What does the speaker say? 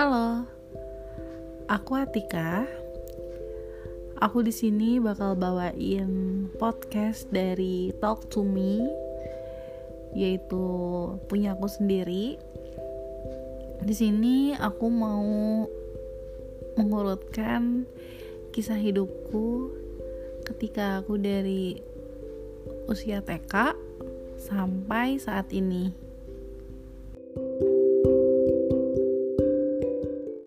Halo, aku Atika. Aku di sini bakal bawain podcast dari Talk to Me, yaitu punya aku sendiri. Di sini aku mau mengurutkan kisah hidupku ketika aku dari usia TK sampai saat ini.